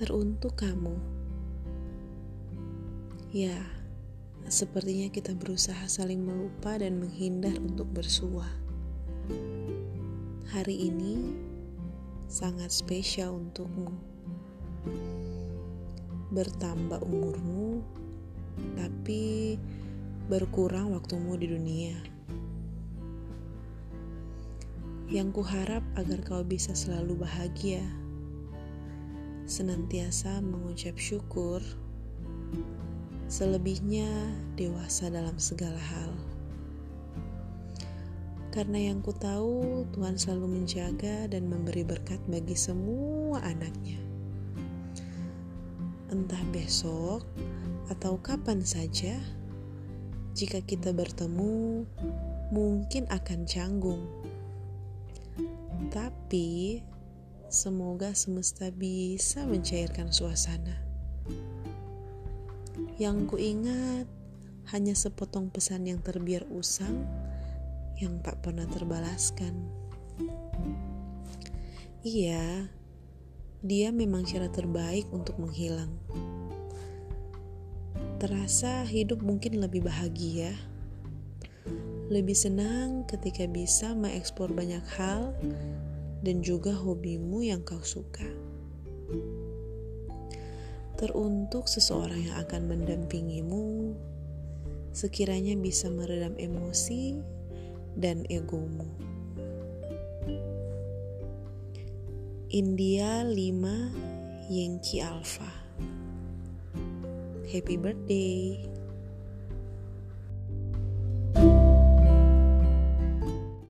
teruntuk kamu. Ya, sepertinya kita berusaha saling melupa dan menghindar untuk bersua. Hari ini sangat spesial untukmu. Bertambah umurmu, tapi berkurang waktumu di dunia. Yang kuharap agar kau bisa selalu bahagia senantiasa mengucap syukur, selebihnya dewasa dalam segala hal. Karena yang ku tahu Tuhan selalu menjaga dan memberi berkat bagi semua anaknya. Entah besok atau kapan saja, jika kita bertemu, mungkin akan canggung. Tapi Semoga semesta bisa mencairkan suasana. Yang ku ingat hanya sepotong pesan yang terbiar usang yang tak pernah terbalaskan. Iya, dia memang cara terbaik untuk menghilang. Terasa hidup mungkin lebih bahagia, lebih senang ketika bisa mengeksplor banyak hal dan juga hobimu yang kau suka. Teruntuk seseorang yang akan mendampingimu, sekiranya bisa meredam emosi dan egomu. India 5 Yankee Alpha Happy birthday